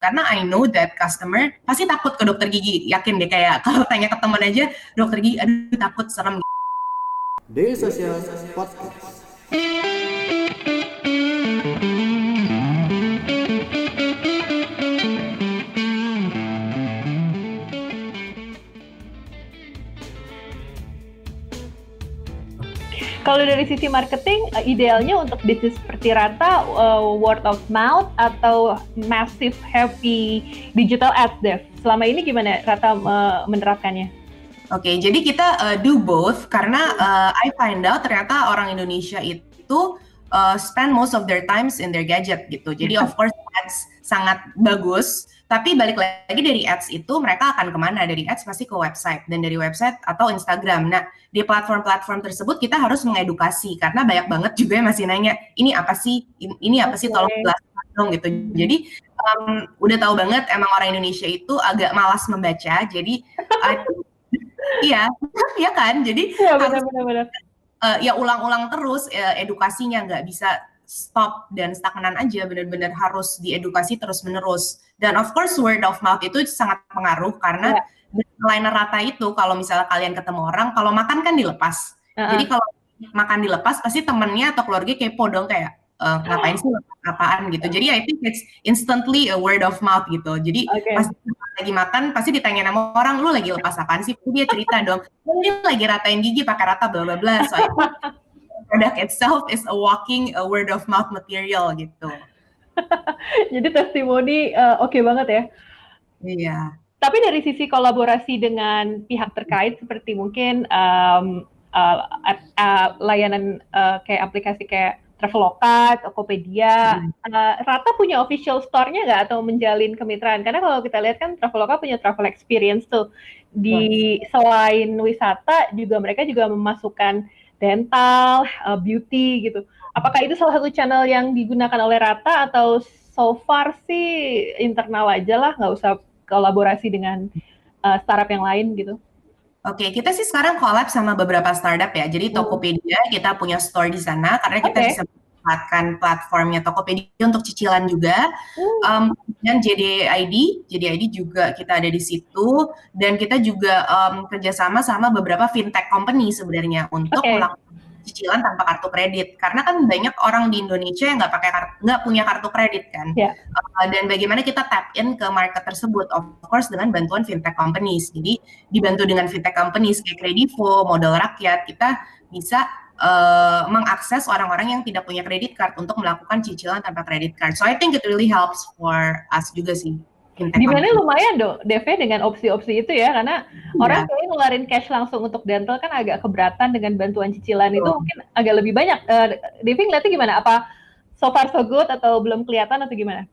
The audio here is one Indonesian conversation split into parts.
Karena I know that customer pasti takut ke dokter gigi. Yakin deh kayak kalau tanya ke teman aja, dokter gigi aduh takut serem. Daily Social Podcast. Kalau dari sisi marketing, uh, idealnya untuk bisnis seperti Rata, uh, word of mouth atau massive happy digital ads, Dev? Selama ini gimana Rata uh, menerapkannya? Oke, okay, jadi kita uh, do both karena uh, I find out ternyata orang Indonesia itu uh, spend most of their times in their gadget gitu. Jadi of course ads sangat bagus, tapi balik lagi dari ads itu mereka akan ke mana? Dari ads pasti ke website dan dari website atau Instagram. Nah di platform-platform tersebut kita harus mengedukasi karena banyak banget juga yang masih nanya ini apa sih? Ini apa sih? Tolong jelaskan dong gitu. Jadi um, udah tahu banget emang orang Indonesia itu agak malas membaca. Jadi uh, iya, iya kan? Jadi ya, benar, benar, benar. Uh, ya ulang-ulang terus uh, edukasinya nggak bisa stop dan stagnan aja benar-benar harus diedukasi terus menerus dan of course word of mouth itu sangat pengaruh karena yeah. liner rata itu kalau misalnya kalian ketemu orang kalau makan kan dilepas uh -huh. jadi kalau makan dilepas pasti temennya atau keluarga kepo dong kayak uh, ngapain sih apaan gitu. Jadi I think it's instantly a word of mouth gitu. Jadi okay. pas lagi makan pasti ditanya nama orang lu lagi lepas apaan sih? Dia cerita dong. Mungkin lagi ratain gigi pakai rata bla bla bla. So product itself is a walking a word of mouth material gitu. Jadi testimoni uh, oke okay banget ya. Iya. Tapi dari sisi kolaborasi dengan pihak terkait seperti mungkin um, uh, uh, layanan uh, kayak aplikasi kayak Traveloka, Tokopedia, hmm. uh, Rata punya official store-nya nggak atau menjalin kemitraan? Karena kalau kita lihat kan Traveloka punya travel experience tuh di selain wisata juga mereka juga memasukkan dental, uh, beauty gitu. Apakah itu salah satu channel yang digunakan oleh Rata atau so far sih internal aja lah, nggak usah kolaborasi dengan uh, startup yang lain gitu? Oke, okay, kita sih sekarang collab sama beberapa startup ya. Jadi hmm. Tokopedia kita punya store di sana karena kita okay. bisa memanfaatkan platformnya Tokopedia untuk cicilan juga. Hmm. Um, dan JDID, JDID juga kita ada di situ dan kita juga um, kerjasama sama beberapa fintech company sebenarnya untuk okay. melakukan cicilan tanpa kartu kredit karena kan banyak orang di Indonesia yang nggak pakai nggak punya kartu kredit kan yeah. Ya. uh, dan bagaimana kita tap in ke market tersebut of course dengan bantuan fintech companies jadi dibantu dengan fintech companies kayak Kredivo modal rakyat kita bisa uh, mengakses orang-orang yang tidak punya kredit card untuk melakukan cicilan tanpa kredit card so I think it really helps for us juga sih di mana lumayan dong DV dengan opsi-opsi itu ya karena ya. orang kayak ngeluarin cash langsung untuk dental kan agak keberatan dengan bantuan cicilan oh. itu mungkin agak lebih banyak. Uh, Devi ngeliatnya gimana? Apa so far so good atau belum kelihatan atau gimana?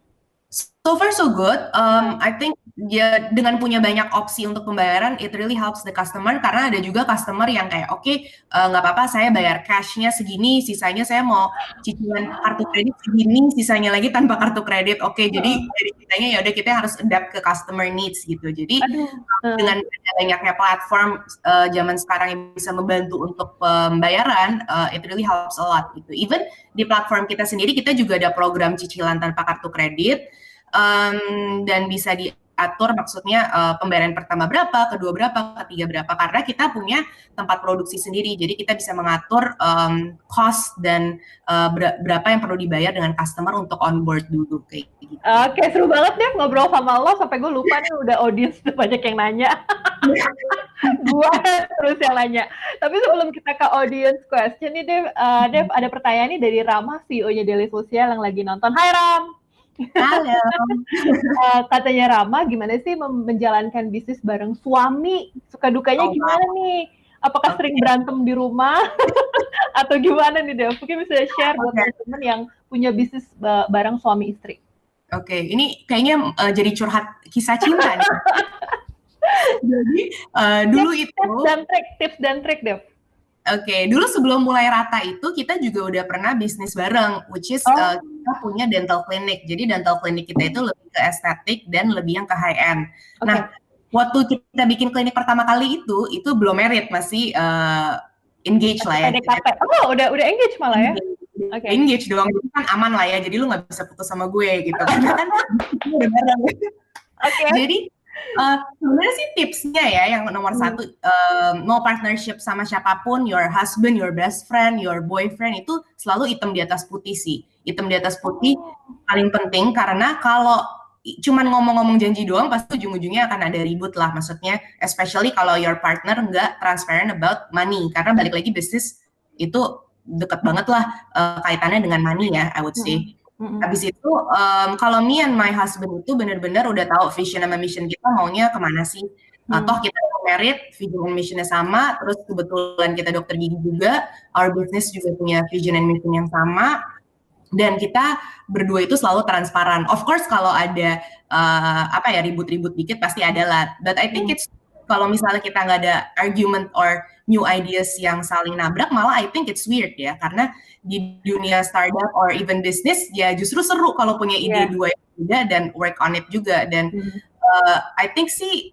So far so good. Um, I think ya dengan punya banyak opsi untuk pembayaran, it really helps the customer karena ada juga customer yang kayak oke okay, uh, nggak apa-apa saya bayar cashnya segini, sisanya saya mau cicilan kartu kredit segini, sisanya lagi tanpa kartu kredit. Oke, okay, jadi jadi kitanya ya udah kita harus adapt ke customer needs gitu. Jadi Aduh. dengan banyaknya platform uh, zaman sekarang yang bisa membantu untuk pembayaran, uh, it really helps a lot gitu. Even di platform kita sendiri kita juga ada program cicilan tanpa kartu kredit um, dan bisa diatur maksudnya uh, pembayaran pertama berapa, kedua berapa, ketiga berapa karena kita punya tempat produksi sendiri jadi kita bisa mengatur um, cost dan uh, berapa yang perlu dibayar dengan customer untuk onboard dulu kayak gitu. Oke okay, seru banget deh ngobrol sama lo sampai gue lupa nih udah audience banyak yang nanya. gua terus yang nanya. Tapi sebelum kita ke audience question nih Dev, uh, Dev ada pertanyaan nih dari Rama CEO-nya Daily Sosial yang lagi nonton. Hai Ram. Halo. uh, katanya Rama, gimana sih menjalankan bisnis bareng suami? Suka dukanya oh, gimana nih? Apakah okay. sering berantem di rumah atau gimana nih Dev? Mungkin bisa share okay. buat teman-teman yang punya bisnis bareng suami istri. Oke, okay. ini kayaknya uh, jadi curhat kisah cinta nih. jadi uh, dulu tips, itu tips dan trik, tips dan trik Dev. Oke, okay. dulu sebelum mulai rata itu kita juga udah pernah bisnis bareng, which is oh. uh, kita punya dental clinic. Jadi dental clinic kita itu lebih ke estetik dan lebih yang ke high end. Okay. Nah, waktu kita bikin klinik pertama kali itu, itu belum merit, masih uh, engage lah ya. PDKT. Oh, udah udah engage malah ya? okay. engage doang itu kan aman lah ya jadi lu nggak bisa putus sama gue gitu karena kan okay. jadi uh, sebenarnya sih tipsnya ya yang nomor hmm. satu uh, no partnership sama siapa pun your husband your best friend your boyfriend itu selalu hitam di atas putih sih. Hitam di atas putih paling penting karena kalau cuman ngomong-ngomong janji doang pasti ujung-ujungnya akan ada ribut lah. Maksudnya especially kalau your partner nggak transparent about money karena balik lagi bisnis itu deket banget lah uh, kaitannya dengan money ya I would say mm-hmm. habis itu um, kalau me and my husband itu benar-benar udah tahu vision sama mission kita maunya ke mana sih mm. atau kita merit vision and missionnya sama terus kebetulan kita dokter gigi juga our business juga punya vision and mission yang sama dan kita berdua itu selalu transparan. Of course kalau ada uh, apa ya ribut-ribut dikit pasti ada lah. But I think hmm. it's kalau misalnya kita nggak ada argument or new ideas yang saling nabrak, malah I think it's weird ya. Karena di dunia startup or even business ya justru seru kalau punya ide yeah. dua yang beda dan work on it juga. Dan hmm. uh, I think sih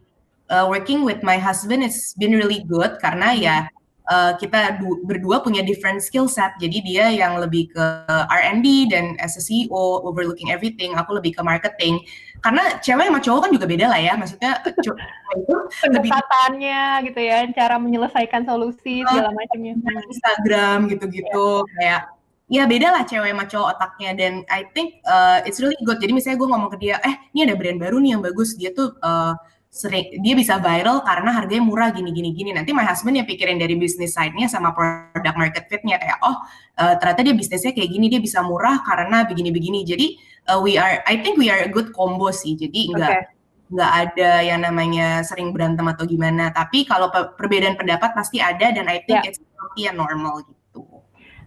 uh, working with my husband it's been really good karena ya hmm uh, kita berdua punya different skill set. Jadi dia yang lebih ke R&D dan as a CEO overlooking everything, aku lebih ke marketing. Karena cewek sama cowok kan juga beda lah ya, maksudnya itu pendekatannya gitu ya, cara menyelesaikan solusi uh, segala macamnya. Instagram gitu-gitu kayak ya beda lah cewek sama cowok otaknya dan I think uh, it's really good. Jadi misalnya gue ngomong ke dia, eh ini ada brand baru nih yang bagus, dia tuh uh, sering dia bisa viral karena harganya murah gini gini gini nanti my husband ya pikirin dari bisnis side-nya sama product market fit-nya kayak oh uh, ternyata dia bisnisnya kayak gini dia bisa murah karena begini begini jadi uh, we are I think we are a good combo sih jadi enggak okay nggak ada yang namanya sering berantem atau gimana. Tapi kalau perbedaan pendapat pasti ada dan I think yeah. it's healthy and normal gitu.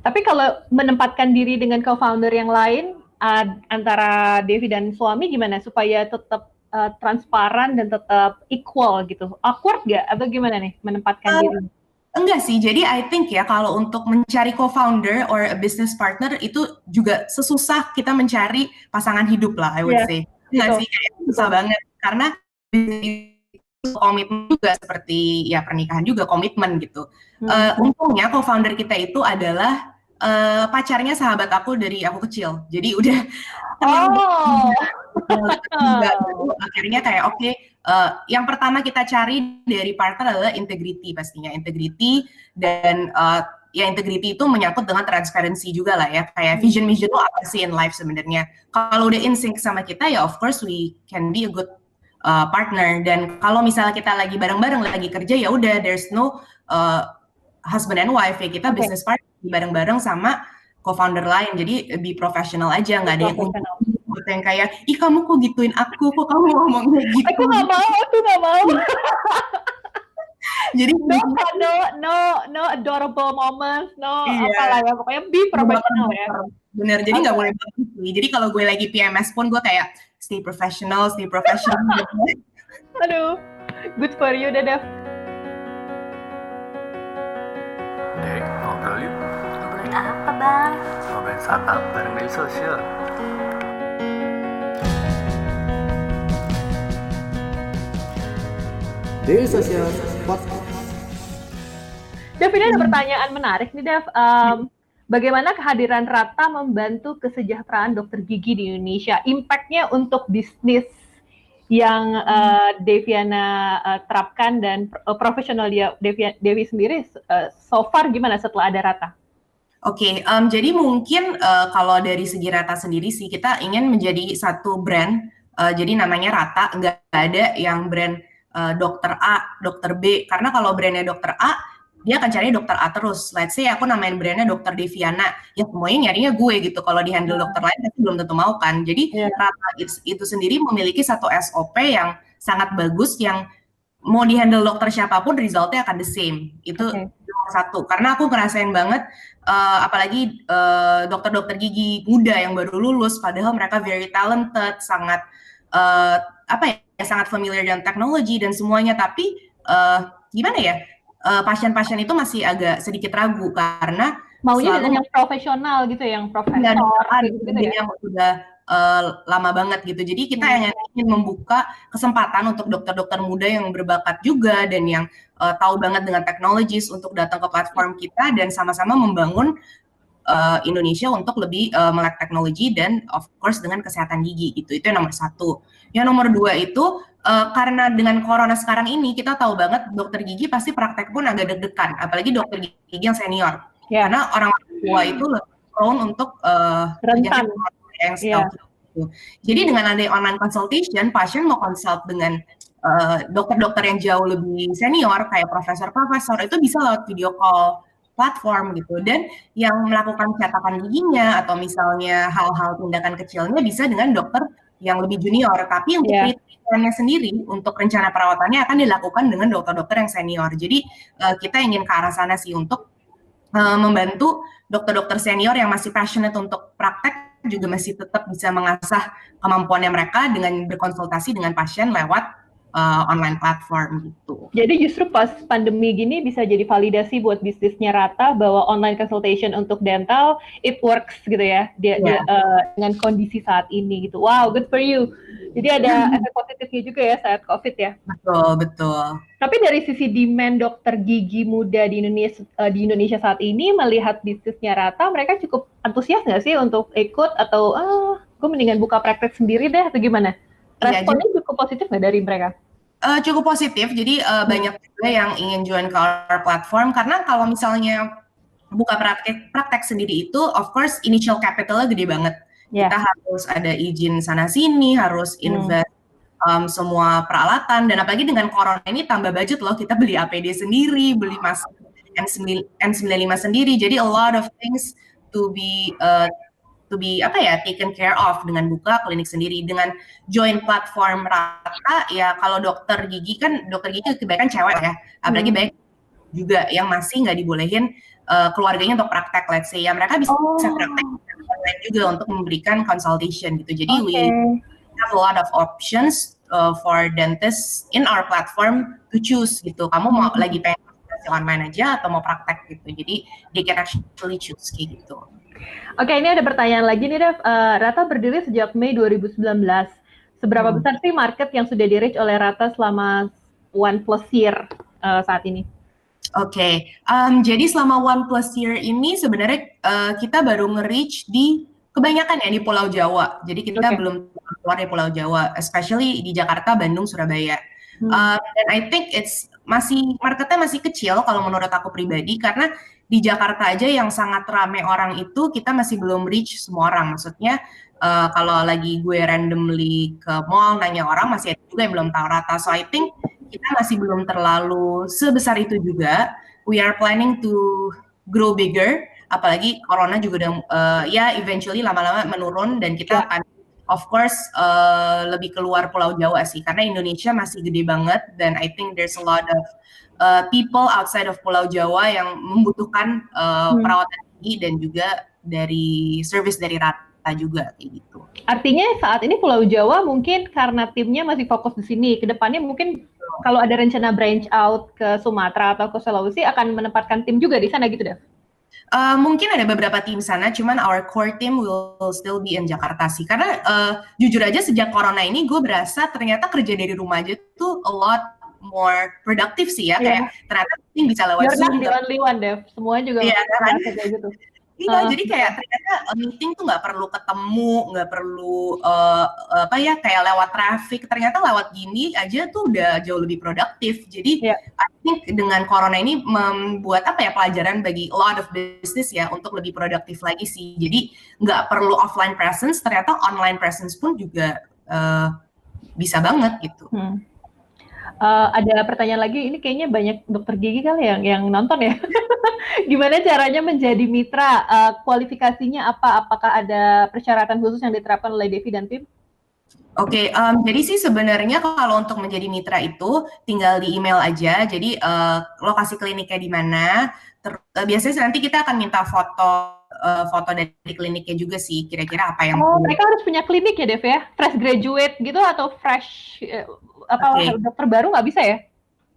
Tapi kalau menempatkan diri dengan co-founder yang lain uh, antara Devi dan suami gimana supaya tetap uh, transparan dan tetap equal gitu. Awkward gak atau gimana nih menempatkan uh, diri? Enggak sih. Jadi I think ya kalau untuk mencari co-founder or a business partner itu juga sesusah kita mencari pasangan hidup lah I would yeah, say. Enggak sih kayak susah banget karena komitmen juga seperti ya pernikahan juga komitmen gitu. Hmm. Uh, untungnya co-founder kita itu adalah uh, pacarnya sahabat aku dari aku kecil. Jadi udah oh. akhirnya kayak oke okay, uh, eh, yang pertama kita cari dari partner adalah integrity pastinya integrity dan uh, ya integrity itu menyangkut dengan transparency juga lah ya kayak hmm. vision mission lo apa sih in life sebenarnya kalau udah in sync sama kita ya of course we can be a good uh, partner dan kalau misalnya kita lagi bareng-bareng lagi kerja ya udah there's no uh, husband and wife ya kita okay. business partner bareng-bareng sama co-founder lain. Jadi lebih profesional aja nggak ada yang gitu yang kayak ih kamu kok gituin aku? Kok kamu ngomongnya gitu? aku nggak mau aku nggak mau. Jadi no no no no adorable moments no iya. apa lah ya pokoknya be professional ya. bener. Jadi nggak okay. boleh jadi kalau gue lagi PMS pun gue kayak stay professional stay professional. Aduh good for you Dedev Dek, ngobrol yuk. Bang? Ngobrolin bareng. Daily. Dev, ini ada pertanyaan menarik nih, Dev. Um, bagaimana kehadiran Rata membantu kesejahteraan dokter gigi di Indonesia? Impact-nya untuk bisnis yang uh, Deviana uh, terapkan dan uh, profesional dia Devi, Devi sendiri uh, so far gimana setelah ada Rata? Oke, okay, um, jadi mungkin uh, kalau dari segi Rata sendiri sih kita ingin menjadi satu brand, uh, jadi namanya Rata, nggak ada yang brand uh, dokter A, dokter B. Karena kalau brandnya dokter A, dia akan cari dokter A terus. Let's say aku namain brandnya dokter Deviana, ya semuanya nyarinya gue gitu. Kalau di handle dokter lain pasti belum tentu mau kan. Jadi yeah. Rata itu, itu sendiri memiliki satu SOP yang sangat bagus yang mau di handle dokter siapa pun resultnya akan the same. Itu okay. Satu. Karena aku ngerasain banget uh, apalagi dokter dokter-dokter gigi muda yang baru lulus padahal mereka very talented, sangat uh, apa ya sangat familiar dengan teknologi dan semuanya, tapi uh, gimana ya? pasien pasien-pasien itu masih agak sedikit ragu karena maunya dengan yang profesional gitu, yang profesional gitu, gitu ya. yang sudah uh, lama banget gitu. Jadi kita hmm. yang ingin membuka kesempatan untuk dokter-dokter muda yang berbakat juga dan yang uh, tahu banget dengan teknologis untuk datang ke platform kita dan sama-sama membangun uh, Indonesia untuk lebih uh, melek teknologi dan of course dengan kesehatan gigi gitu. Itu yang nomor satu. Yang nomor dua itu uh, karena dengan corona sekarang ini kita tahu banget dokter gigi pasti praktek pun agak deg-degan, apalagi dokter gigi yang senior. Yeah. Karena orang tua itu lebih prone untuk uh, rentan yang yeah. gitu. Jadi dengan ada online consultation, pasien mau consult dengan dokter-dokter uh, yang jauh lebih senior kayak profesor-profesor itu bisa lewat video call platform gitu dan yang melakukan cetakan giginya atau misalnya hal-hal tindakan kecilnya bisa dengan dokter yang lebih junior tapi untuk yeah. treatmentnya sendiri untuk rencana perawatannya akan dilakukan dengan dokter-dokter yang senior jadi uh, kita ingin ke arah sana sih untuk uh, membantu dokter-dokter senior yang masih passionate untuk praktek juga masih tetap bisa mengasah kemampuannya mereka dengan berkonsultasi dengan pasien lewat uh, online platform gitu. Jadi justru pas pandemi gini bisa jadi validasi buat bisnisnya Rata bahwa online consultation untuk dental it works gitu ya dia, yeah. dia uh, dengan kondisi saat ini gitu. Wow, good for you. Jadi ada efek positifnya juga ya saat COVID ya. Betul, betul. Tapi dari sisi demand dokter gigi muda di Indonesia uh, di Indonesia saat ini melihat bisnisnya Rata, mereka cukup antusias nggak sih untuk ikut atau ah, gue mendingan buka praktek sendiri deh atau gimana? Iya, Responnya ya, cukup positif nggak dari mereka? Uh, cukup positif, jadi uh, banyak juga yang ingin join ke our platform karena kalau misalnya buka praktek praktek sendiri itu, of course initial capitalnya gede banget. Yeah. Kita harus ada izin sana sini, harus hmm. invest hmm. um, semua peralatan dan apalagi dengan corona ini tambah budget loh, kita beli APD sendiri, beli masker N9, N95 sendiri, jadi a lot of things to be uh, to be apa ya taken care of dengan buka klinik sendiri dengan join platform rata ya kalau dokter gigi kan dokter gigi kebanyakan cewek ya apalagi hmm. banyak juga yang masih nggak dibolehin uh, keluarganya untuk praktek let's say ya mereka bisa, oh. bisa praktek juga untuk memberikan consultation gitu jadi okay. we have a lot of options uh, for dentists in our platform to choose gitu kamu mau hmm. lagi pengen online aja atau mau praktek gitu jadi they can actually choose kayak gitu Oke, ini ada pertanyaan lagi nih, Dev. Uh, Rata berdiri sejak Mei 2019. Seberapa hmm. besar sih market yang sudah di-reach oleh Rata selama one plus year uh, saat ini? Oke, okay. um, jadi selama one plus year ini sebenarnya uh, kita baru nge-reach di kebanyakan ya di Pulau Jawa. Jadi kita okay. belum keluar dari Pulau Jawa, especially di Jakarta, Bandung, Surabaya. Hmm. Uh, dan I think it's masih marketnya masih kecil kalau menurut aku pribadi karena di Jakarta aja yang sangat rame orang itu kita masih belum reach semua orang. Maksudnya uh, kalau lagi gue randomly ke mall nanya orang masih ada juga yang belum tahu rata. So I think kita masih belum terlalu sebesar itu juga. We are planning to grow bigger. Apalagi corona juga udah uh, ya eventually lama-lama menurun dan kita akan of course uh, lebih keluar Pulau Jawa sih karena Indonesia masih gede banget dan I think there's a lot of uh, people outside of Pulau Jawa yang membutuhkan uh, hmm. perawatan gigi dan juga dari service dari Rata juga kayak gitu. Artinya saat ini Pulau Jawa mungkin karena timnya masih fokus di sini, ke depannya mungkin kalau ada rencana branch out ke Sumatera atau ke Sulawesi akan menempatkan tim juga di sana gitu deh. Uh, mungkin ada beberapa tim sana, cuman our core team will still be in Jakarta sih. Karena uh, jujur aja sejak corona ini gue berasa ternyata kerja dari rumah aja tuh a lot more productive sih ya. Yeah. Kayak ternyata ini bisa lewat You're Zoom. You're not the only one, Dev. Semua juga yeah, kan? kayak gitu. Iya, uh. jadi kayak ternyata eh, meeting tuh nggak perlu ketemu, nggak perlu uh, apa ya kayak lewat traffic. Ternyata lewat gini aja tuh udah jauh lebih produktif. Jadi yeah. I think dengan corona ini membuat apa ya pelajaran bagi a lot of business ya untuk lebih produktif lagi sih. Jadi nggak perlu offline presence, ternyata online presence pun juga uh, bisa banget gitu. Hmm. Uh, ada pertanyaan lagi, ini kayaknya banyak dokter gigi kali yang yang nonton ya. Gimana caranya menjadi mitra? Uh, kualifikasinya apa? Apakah ada persyaratan khusus yang diterapkan oleh Devi dan tim? Oke, okay, um, jadi sih sebenarnya kalau untuk menjadi mitra itu tinggal di email aja. Jadi uh, lokasi kliniknya di mana. Ter- uh, biasanya nanti kita akan minta foto uh, foto dari kliniknya juga sih. Kira-kira apa yang? Oh, mereka harus punya klinik ya, Dev ya? Fresh graduate gitu atau fresh apa okay. dokter baru nggak bisa ya?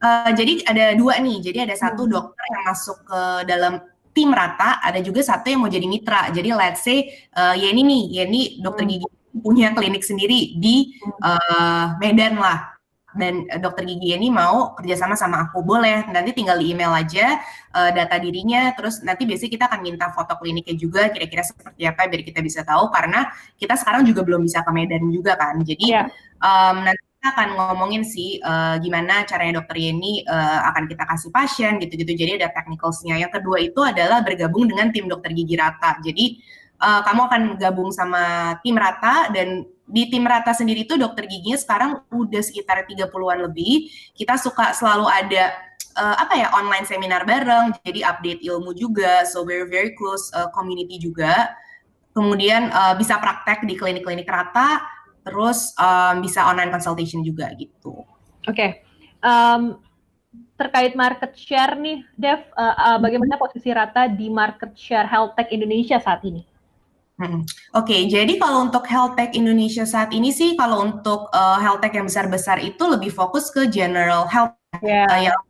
Uh, jadi ada dua nih. Jadi ada satu hmm. dokter yang masuk ke dalam tim rata, ada juga satu yang mau jadi mitra. Jadi let's say uh, Yeni nih, Yeni dokter hmm. gigi punya klinik sendiri di uh, Medan lah. Dan uh, dokter gigi ini mau kerjasama sama aku boleh nanti tinggal di email aja uh, data dirinya terus nanti biasanya kita akan minta foto kliniknya juga kira-kira seperti apa biar kita bisa tahu karena kita sekarang juga belum bisa ke Medan juga kan jadi yeah. um, nanti kita akan ngomongin sih uh, gimana caranya dokter ini uh, akan kita kasih pasien gitu-gitu. Jadi ada technicalsnya. Yang kedua itu adalah bergabung dengan tim dokter gigi rata. Jadi uh, kamu akan gabung sama tim rata dan di tim rata sendiri itu dokter giginya sekarang udah sekitar 30-an lebih. Kita suka selalu ada uh, apa ya online seminar bareng, jadi update ilmu juga. So we're very close uh, community juga. Kemudian uh, bisa praktek di klinik-klinik rata terus um, bisa online consultation juga gitu. Oke, okay. um, terkait market share nih, Dev, uh, uh, bagaimana posisi Rata di market share health tech Indonesia saat ini? Hmm. Oke, okay, jadi kalau untuk health tech Indonesia saat ini sih, kalau untuk uh, health tech yang besar-besar itu lebih fokus ke general health. Yeah. Uh, yang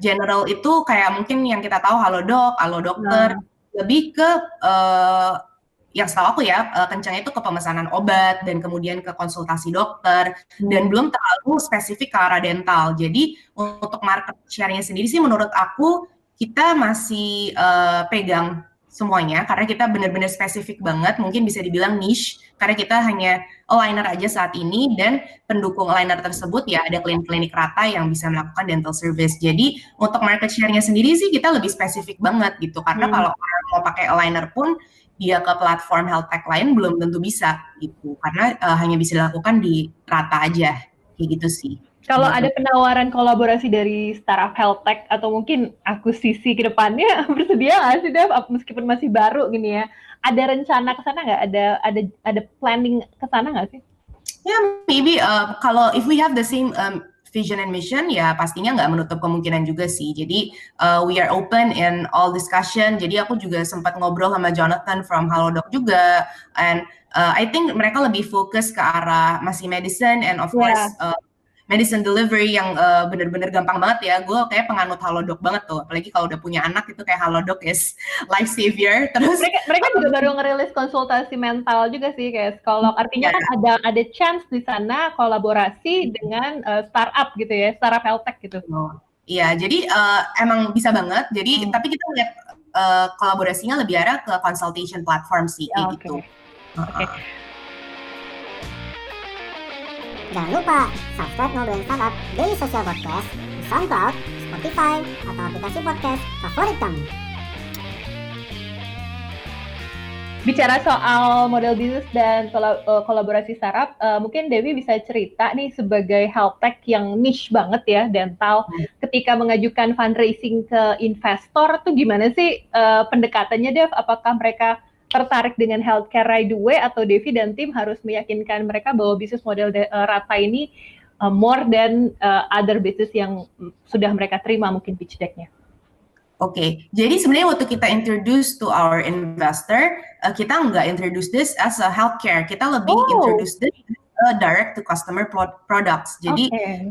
general itu kayak mungkin yang kita tahu Halodoc, Halo Dokter, nah. lebih ke uh, yang setahu aku ya uh, kencangnya itu ke pemesanan obat dan kemudian ke konsultasi dokter hmm. dan belum terlalu spesifik ke arah dental. Jadi untuk market share-nya sendiri sih menurut aku kita masih uh, pegang semuanya karena kita benar-benar spesifik banget mungkin bisa dibilang niche karena kita hanya aligner aja saat ini dan pendukung aligner tersebut ya ada klinik-klinik rata yang bisa melakukan dental service jadi untuk market share-nya sendiri sih kita lebih spesifik banget gitu karena hmm. kalau orang mau pakai aligner pun dia ke platform health tech lain belum tentu bisa gitu karena uh, hanya bisa dilakukan di rata aja kayak gitu sih. Kalau ada penawaran kolaborasi dari startup health tech atau mungkin akuisisi ke depannya bersedia nggak sih Dev meskipun masih baru gini ya? Ada rencana ke sana nggak? Ada ada ada planning ke sana nggak sih? Ya yeah, maybe uh, kalau if we have the same um, vision and mission ya pastinya nggak menutup kemungkinan juga sih. Jadi uh, we are open in all discussion. Jadi aku juga sempat ngobrol sama Jonathan from Halodoc juga and uh, I think mereka lebih fokus ke arah masih medicine and of yeah. course uh, medicine delivery yang uh, bener-bener gampang banget ya. Gue kayak penganut Halodoc banget tuh. Apalagi kalau udah punya anak itu kayak Halodoc is life savior. Terus mereka, mereka juga baru ngerilis konsultasi mental juga sih kayak psikolog. Artinya yeah. kan ada ada chance di sana kolaborasi dengan uh, startup gitu ya, startup health tech gitu. Oh. Iya, jadi uh, emang bisa banget. Jadi hmm. tapi kita lihat uh, kolaborasinya lebih arah ke consultation platform sih kayak okay. gitu. Oke. Okay. Jangan lupa subscribe Ngobrolin Startup Daily Social Podcast di SoundCloud, Spotify, atau aplikasi podcast favorit kamu. Bicara soal model bisnis dan eh, kolaborasi startup, uh, mungkin Dewi bisa cerita nih sebagai health tech yang niche banget ya dental, hmm. ketika mengajukan fundraising ke investor tuh gimana sih uh, pendekatannya Dev? Apakah mereka tertarik dengan healthcare right away atau Devi dan tim harus meyakinkan mereka bahwa bisnis model de, uh, Rata ini uh, more than uh, other business yang sudah mereka terima mungkin pitch decknya. Oke, okay. jadi sebenarnya waktu kita introduce to our investor, uh, kita nggak introduce this as a healthcare, kita lebih oh. introduce this uh, direct to customer pro products. Jadi okay.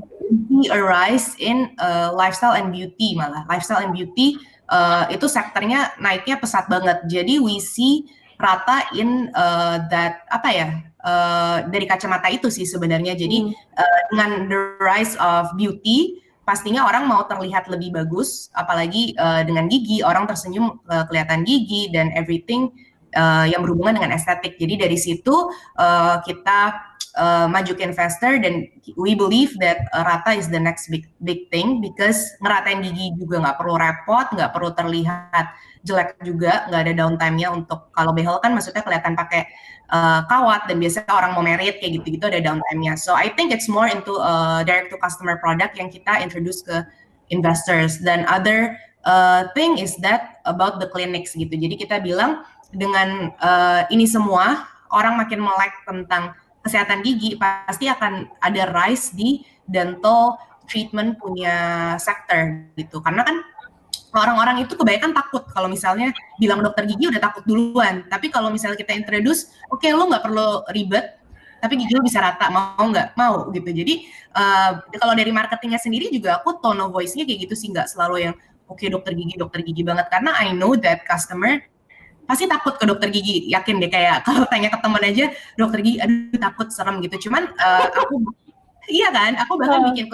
we arise in uh, lifestyle and beauty malah, lifestyle and beauty uh, itu sektornya naiknya pesat banget. Jadi we see rata in uh, that apa ya uh, dari kacamata itu sih sebenarnya. Jadi hmm. uh, dengan the rise of beauty pastinya orang mau terlihat lebih bagus, apalagi uh, dengan gigi orang tersenyum uh, kelihatan gigi dan everything uh, yang berhubungan dengan estetik. Jadi dari situ uh, kita uh, maju ke investor dan we believe that uh, rata is the next big big thing because ngeratain gigi juga nggak perlu repot, nggak perlu terlihat jelek juga, nggak ada downtime-nya untuk kalau behel kan maksudnya kelihatan pakai uh, kawat dan biasanya orang mau merit kayak gitu-gitu ada downtime-nya. So I think it's more into uh, direct to customer product yang kita introduce ke investors dan other uh, thing is that about the clinics gitu. Jadi kita bilang dengan uh, ini semua orang makin melek tentang kesehatan gigi pasti akan ada rise di dental treatment punya sektor gitu. Karena kan orang-orang itu kebanyakan takut kalau misalnya bilang dokter gigi udah takut duluan. Tapi kalau misalnya kita introduce oke okay, lo nggak perlu ribet tapi gigi lo bisa rata mau nggak? Mau gitu. Jadi uh, kalau dari marketingnya sendiri juga aku tone of voice-nya kayak gitu sih nggak selalu yang oke okay, dokter gigi dokter gigi banget. Karena I know that customer pasti takut ke dokter gigi yakin deh kayak kalau tanya ke temen aja dokter gigi aduh takut serem gitu cuman uh, aku iya kan? Aku bahkan Uh. bikin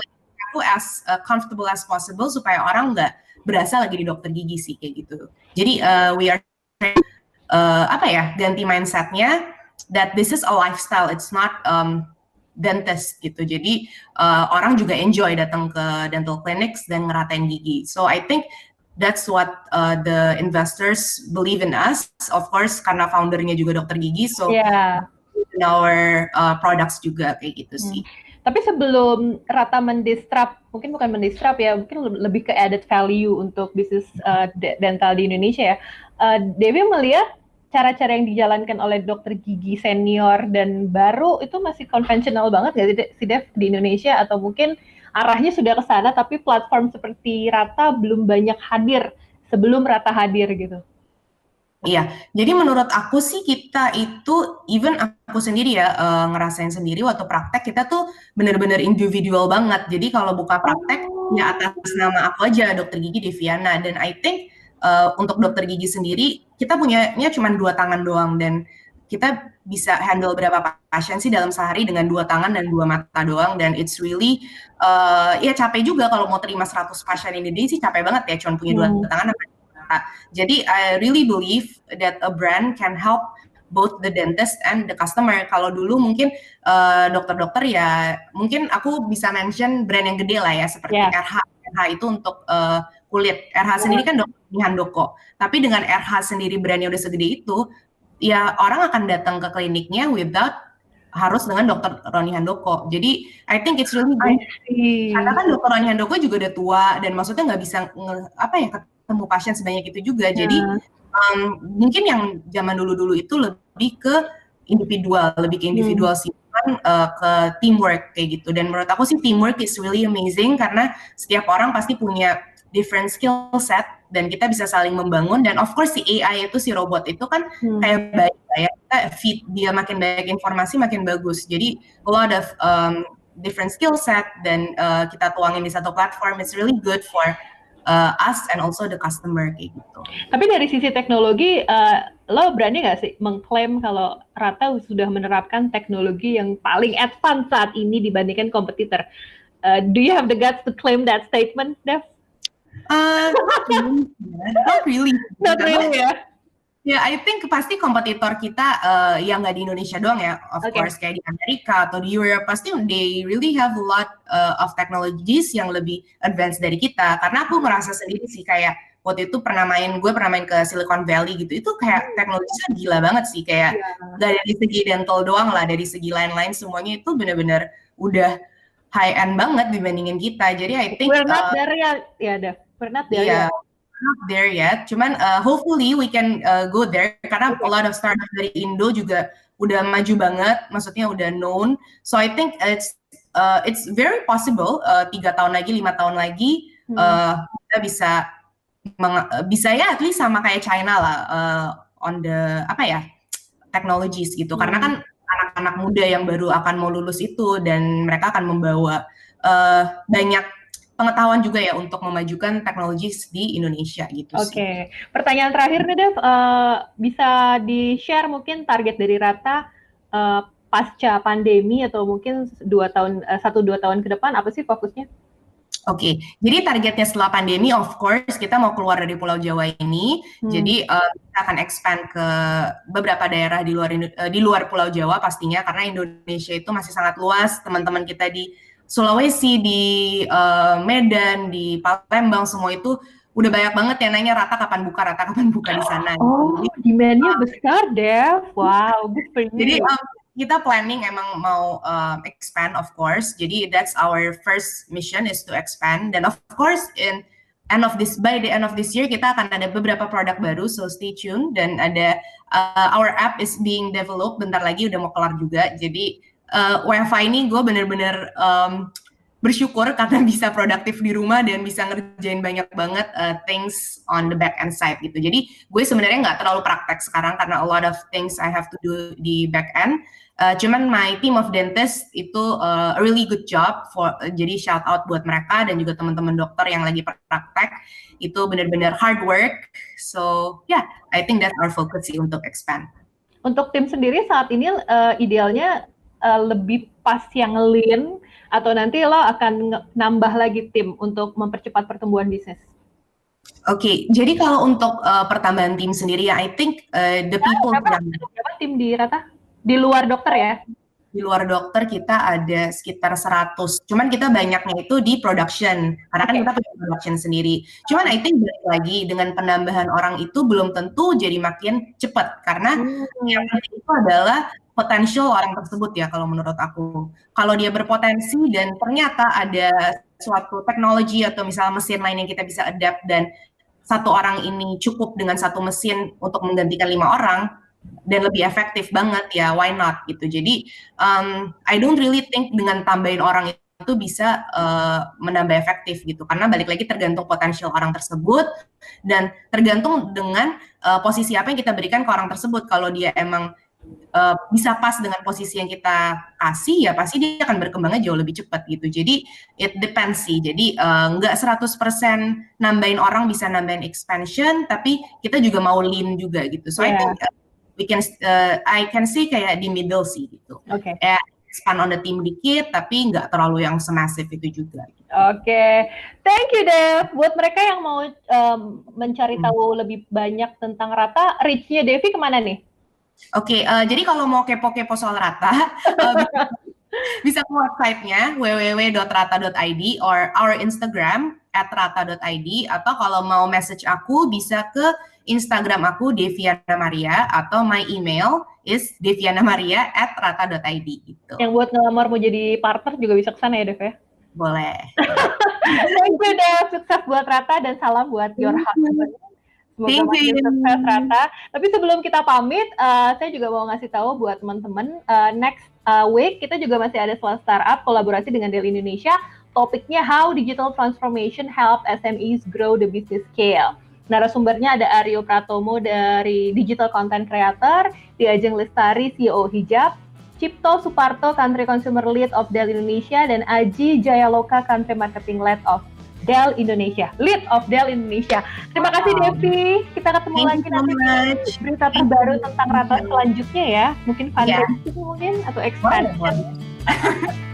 aku as uh, comfortable as possible supaya orang nggak berasa lagi di dokter gigi sih kayak gitu. Jadi uh, we are uh, apa ya ganti mindsetnya that this is a lifestyle, it's not um, dentist gitu. Jadi uh, orang juga enjoy datang ke dental clinics dan ngeratain gigi. So I think that's what uh, the investors believe in us. Of course karena foundernya juga dokter gigi, so Ya. in our uh, products juga kayak gitu Hmm. sih. Tapi sebelum Rata mendistrap, mungkin bukan mendistrap ya, mungkin le- lebih ke added value untuk bisnis uh, de- dental di Indonesia ya. Uh, Dewi melihat cara-cara yang dijalankan oleh dokter gigi senior dan baru itu masih konvensional banget nggak sih Dev di Indonesia atau mungkin arahnya sudah ke sana tapi platform seperti Rata belum banyak hadir sebelum Rata hadir gitu. Iya, jadi menurut aku sih kita itu even aku sendiri ya eh, ngerasain sendiri waktu praktek kita tuh bener-bener individual banget. Jadi kalau buka praktek ya atas nama aku aja dokter gigi Deviana dan I think eh, untuk dokter gigi sendiri kita punyanya cuma dua tangan doang dan kita bisa handle berapa pasien sih dalam sehari dengan dua tangan dan dua mata doang dan it's really eh, ya capek juga kalau mau terima 100 pasien ini sih capek banget ya cuma punya dua Hmm. tangan dua mata. Jadi I really believe that a brand can help both the dentist and the customer. Kalau dulu mungkin eh, dokter-dokter ya mungkin aku bisa mention brand yang gede lah ya seperti Yeah. RH. RH itu untuk eh, kulit. RH sendiri kan dokter di Handoko. Tapi dengan RH sendiri brandnya udah segede itu, ya orang akan datang ke kliniknya without harus dengan dokter Roni Handoko. Jadi I think it's really good karena kan dokter Roni Handoko juga udah tua dan maksudnya nggak bisa nge- apa ya ketemu pasien sebanyak itu juga. Jadi Nah, um, mungkin yang zaman dulu-dulu itu lebih ke individual, lebih ke individual sih, bukan uh, ke teamwork kayak gitu. Dan menurut aku sih teamwork is really amazing karena setiap orang pasti punya different skill set dan kita bisa saling membangun dan of course si AI itu si robot itu kan hmm. kayak baik ya kita feed dia makin banyak informasi makin bagus jadi a lot of um, different skill set dan uh, kita tuangin di satu platform it's really good for uh, us and also the customer kayak gitu Tapi dari sisi teknologi, eh, lo berani nggak sih mengklaim kalau Rata sudah menerapkan teknologi yang paling advance saat ini dibandingkan kompetitor? Eh, do you have the guts to claim that statement, Dev? Uh, not really not really Not really ya. Ya, I think pasti kompetitor kita uh, yang nggak di Indonesia doang ya, of Oke. course kayak di Amerika atau di Europe pasti they really have a lot uh, of technologies yang lebih advance dari kita. Karena aku merasa sendiri sih kayak waktu itu pernah main, gue pernah main ke Silicon Valley gitu, itu kayak teknologinya gila banget sih, kayak nggak dari segi dental doang lah, dari segi lain-lain semuanya itu bener-bener udah high end banget dibandingin kita. Jadi I think We're not uh, there yet, ya Dev. We're not there Iya, yet. not there yet. Cuman uh, hopefully we can uh, go there karena a lot of startup dari Indo juga udah maju banget, maksudnya udah known. So I think it's uh, it's very possible uh, tiga tahun lagi, lima tahun lagi Hmm. uh, kita bisa bisa ya at least sama kayak China lah uh, on the apa ya technologies gitu. Karena kan anak-anak muda yang baru akan mau lulus itu dan mereka akan membawa uh, banyak pengetahuan juga ya untuk memajukan teknologi di Indonesia gitu Oke, pertanyaan terakhir nih Dev, Eh, bisa di-share mungkin target dari Rata eh, pasca pandemi atau mungkin dua tahun eh, satu dua tahun ke depan apa sih fokusnya? Oke, jadi targetnya setelah pandemi, of course, kita mau keluar dari Pulau Jawa ini. Hmm. Jadi uh, kita akan expand ke beberapa daerah di luar uh, di luar Pulau Jawa pastinya, karena Indonesia itu masih sangat luas. Teman-teman kita di Sulawesi, di uh, Medan, di Palembang, semua itu udah banyak banget yang nanya Rata kapan buka, Rata kapan buka di sana. Oh, Jadi, demand-nya besar, Dev. Wow, good for you. Jadi um, kita planning emang mau um, expand of course. Jadi that's our first mission is to expand. Dan of course in end of this by the end of this year kita akan ada beberapa produk baru so stay tuned dan ada uh, our app is being developed bentar lagi udah mau kelar juga. Jadi uh, WiFi ini gue bener-bener um, bersyukur karena bisa produktif di rumah dan bisa ngerjain banyak banget uh, things on the back end side gitu. Jadi gue sebenarnya nggak terlalu praktek sekarang karena a lot of things I have to do di back end. Uh, cuman my team of dentist itu uh, a really good job for uh, jadi shout out buat mereka dan juga teman-teman dokter yang lagi praktek itu benar-benar hard work. So yeah, I think that's our focus sih untuk expand. Untuk tim sendiri saat ini eh, idealnya eh, lebih pas yang lean atau nanti lo akan nambah lagi tim untuk mempercepat pertumbuhan bisnis? Oke, jadi kalau untuk uh, pertambahan tim sendiri ya, I think uh, the people Berapa, yang berapa tim di Rata? Di luar dokter ya? di luar dokter kita ada sekitar 100. Cuman kita banyaknya itu di production karena kan Oke. kita punya production sendiri. Cuman I think balik lagi dengan penambahan orang itu belum tentu jadi makin cepat karena yang penting itu adalah potensial orang tersebut ya kalau menurut aku. Kalau dia berpotensi dan ternyata ada suatu teknologi atau misalnya mesin lain yang kita bisa adapt dan satu orang ini cukup dengan satu mesin untuk menggantikan lima orang dan lebih efektif banget ya why not gitu. Jadi um, I don't really think dengan tambahin orang itu bisa uh, menambah efektif gitu karena balik lagi tergantung potensial orang tersebut dan tergantung dengan uh, posisi apa yang kita berikan ke orang tersebut kalau dia emang uh, bisa pas dengan posisi yang kita kasih ya pasti dia akan berkembangnya jauh lebih cepat gitu jadi it depends sih jadi uh, nggak 100% nambahin orang bisa nambahin expansion tapi kita juga mau lean juga gitu so I Yeah. think uh, we can uh, I can see kayak di middle sih gitu Oke. ya expand on the team dikit tapi nggak terlalu yang semasif itu juga gitu. Oke, thank you Dev. Buat mereka yang mau um, mencari Hmm. tahu lebih banyak tentang Rata, reach-nya Devi ke mana nih? Oke, eh, jadi kalau mau kepo-kepo soal Rata, eh, bisa, bisa ke websitenya www.rata.id or our Instagram at rata.id atau kalau mau message aku bisa ke Instagram aku Deviana Maria atau my email is devianamaria at rata.id gitu. Yang buat ngelamar mau jadi partner juga bisa ke sana ya Dev ya? Boleh. Thank you Dev, sukses buat Rata dan salam buat your husband. Semoga Thank you. sukses Rata. Tapi sebelum kita pamit, eh, saya juga mau ngasih tahu buat teman-teman, eh, next eh, week kita juga masih ada Swell Startup kolaborasi dengan Dell Indonesia. Topiknya How Digital Transformation Help SMEs Grow the Business Scale. Narasumbernya ada Aryo Pratomo dari Digital Content Creator, Diajeng Lestari, CEO Hijab, Cipto Suparto, Country Consumer Lead of Dell Indonesia, dan Aji Jayaloka, Country Marketing Lead of Dell Indonesia. Lead of Dell Indonesia. Terima kasih Wow. Devi. Kita ketemu Thank lagi nanti much. berita terbaru tentang rata selanjutnya ya. Mungkin fundraising mungkin atau expansion. boleh.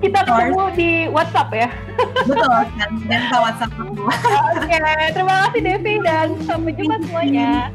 Kita ketemu di WhatsApp ya. Betul, dan WhatsApp aku. Oke, terima kasih Devi dan sampai jumpa semuanya.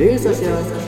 Daily Social Podcast.